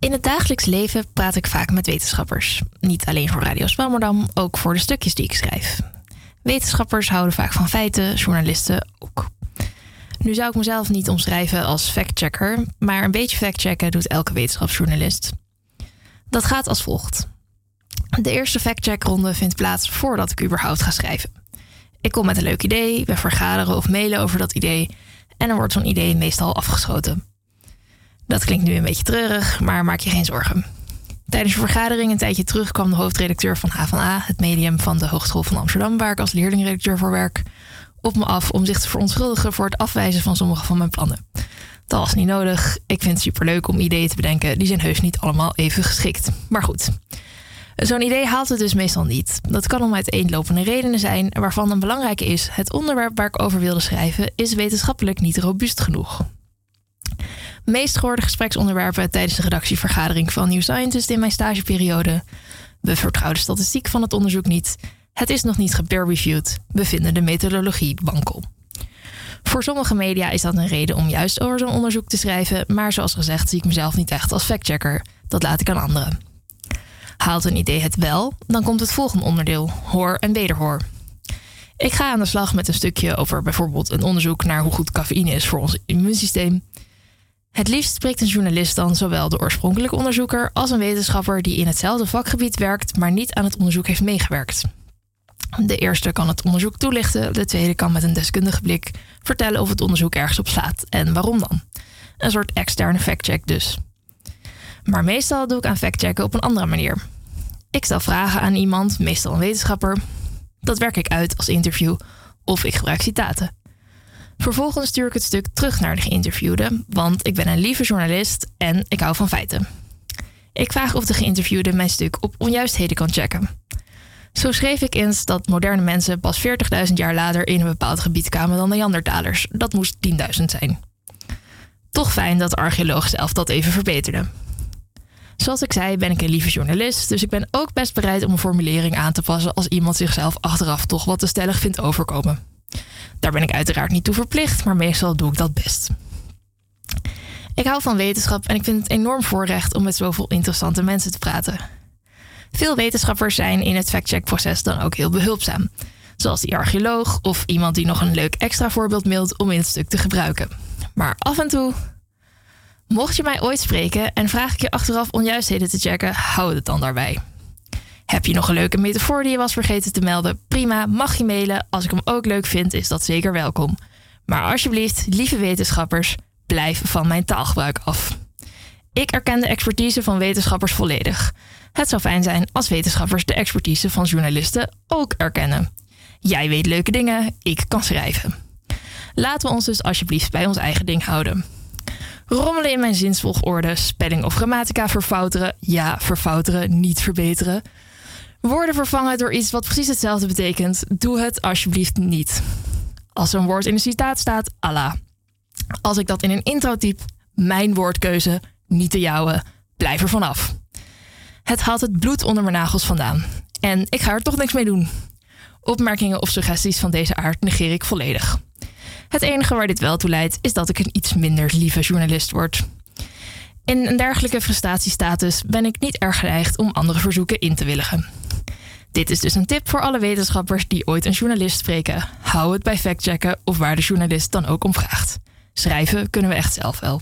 In het dagelijks leven praat ik vaak met wetenschappers. Niet alleen voor Radio Swammerdam, ook voor de stukjes die ik schrijf. Wetenschappers houden vaak van feiten, journalisten ook. Nu zou ik mezelf niet omschrijven als factchecker, maar een beetje factchecken doet elke wetenschapsjournalist. Dat gaat als volgt. De eerste factcheckronde vindt plaats voordat ik überhaupt ga schrijven. Ik kom met een leuk idee, we vergaderen of mailen over dat idee en dan wordt zo'n idee meestal afgeschoten. Dat klinkt nu een beetje treurig, maar maak je geen zorgen. Tijdens een vergadering een tijdje terug kwam de hoofdredacteur van HVA, het medium van de Hogeschool van Amsterdam, waar ik als leerlingredacteur voor werk, op me af om zich te verontschuldigen voor het afwijzen van sommige van mijn plannen. Dat was niet nodig. Ik vind het superleuk om ideeën te bedenken. Die zijn heus niet allemaal even geschikt. Maar goed. Zo'n idee haalt het dus meestal niet. Dat kan om uiteenlopende redenen zijn, waarvan een belangrijke is: het onderwerp waar ik over wilde schrijven is wetenschappelijk niet robuust genoeg. Meest gehoorde gespreksonderwerpen tijdens de redactievergadering van New Scientist in mijn stageperiode. We vertrouwen de statistiek van het onderzoek niet. Het is nog niet gepeer-reviewed. We vinden de methodologie wankel. Voor sommige media is dat een reden om juist over zo'n onderzoek te schrijven, maar zoals gezegd zie ik mezelf niet echt als factchecker. Dat laat ik aan anderen. Haalt een idee het wel, dan komt het volgende onderdeel: hoor en wederhoor. Ik ga aan de slag met een stukje over bijvoorbeeld een onderzoek naar hoe goed cafeïne is voor ons immuunsysteem. Het liefst spreekt een journalist dan zowel de oorspronkelijke onderzoeker als een wetenschapper die in hetzelfde vakgebied werkt, maar niet aan het onderzoek heeft meegewerkt. De eerste kan het onderzoek toelichten, de tweede kan met een deskundige blik vertellen of het onderzoek ergens op slaat en waarom dan. Een soort externe factcheck dus. Maar meestal doe ik aan factchecken op een andere manier. Ik stel vragen aan iemand, meestal een wetenschapper. Dat werk ik uit als interview of ik gebruik citaten. Vervolgens stuur ik het stuk terug naar de geïnterviewde, want ik ben een lieve journalist en ik hou van feiten. Ik vraag of de geïnterviewde mijn stuk op onjuistheden kan checken. Zo schreef ik eens dat moderne mensen pas 40.000 jaar later in een bepaald gebied kwamen dan Neandertalers. Dat moest 10.000 zijn. Toch fijn dat de archeoloog zelf dat even verbeterde. Zoals ik zei, ben ik een lieve journalist, dus ik ben ook best bereid om een formulering aan te passen als iemand zichzelf achteraf toch wat te stellig vindt overkomen. Daar ben ik uiteraard niet toe verplicht, maar meestal doe ik dat best. Ik hou van wetenschap en ik vind het enorm voorrecht om met zoveel interessante mensen te praten. Veel wetenschappers zijn in het factcheckproces dan ook heel behulpzaam. Zoals die archeoloog of iemand die nog een leuk extra voorbeeld mailt om in het stuk te gebruiken. Maar af en toe. Mocht je mij ooit spreken en vraag ik je achteraf onjuistheden te checken, hou het dan daarbij. Heb je nog een leuke metafoor die je was vergeten te melden? Prima, mag je mailen. Als ik hem ook leuk vind, is dat zeker welkom. Maar alsjeblieft, lieve wetenschappers, blijf van mijn taalgebruik af. Ik erken de expertise van wetenschappers volledig. Het zou fijn zijn als wetenschappers de expertise van journalisten ook erkennen. Jij weet leuke dingen, ik kan schrijven. Laten we ons dus alsjeblieft bij ons eigen ding houden. Rommelen in mijn zinsvolgorde, spelling of grammatica verfouteren. Ja, verfouteren, niet verbeteren. Woorden vervangen door iets wat precies hetzelfde betekent. Doe het alsjeblieft niet. Als een woord in een citaat staat, Allah. Als ik dat in een intro typ, mijn woordkeuze, niet de jouwe. Blijf er vanaf. Het haalt het bloed onder mijn nagels vandaan. En ik ga er toch niks mee doen. Opmerkingen of suggesties van deze aard negeer ik volledig. Het enige waar dit wel toe leidt, is dat ik een iets minder lieve journalist word. In een dergelijke frustatiestatus ben ik niet erg geneigd om andere verzoeken in te willigen. Dit is dus een tip voor alle wetenschappers die ooit een journalist spreken. Hou het bij factchecken of waar de journalist dan ook om vraagt. Schrijven kunnen we echt zelf wel.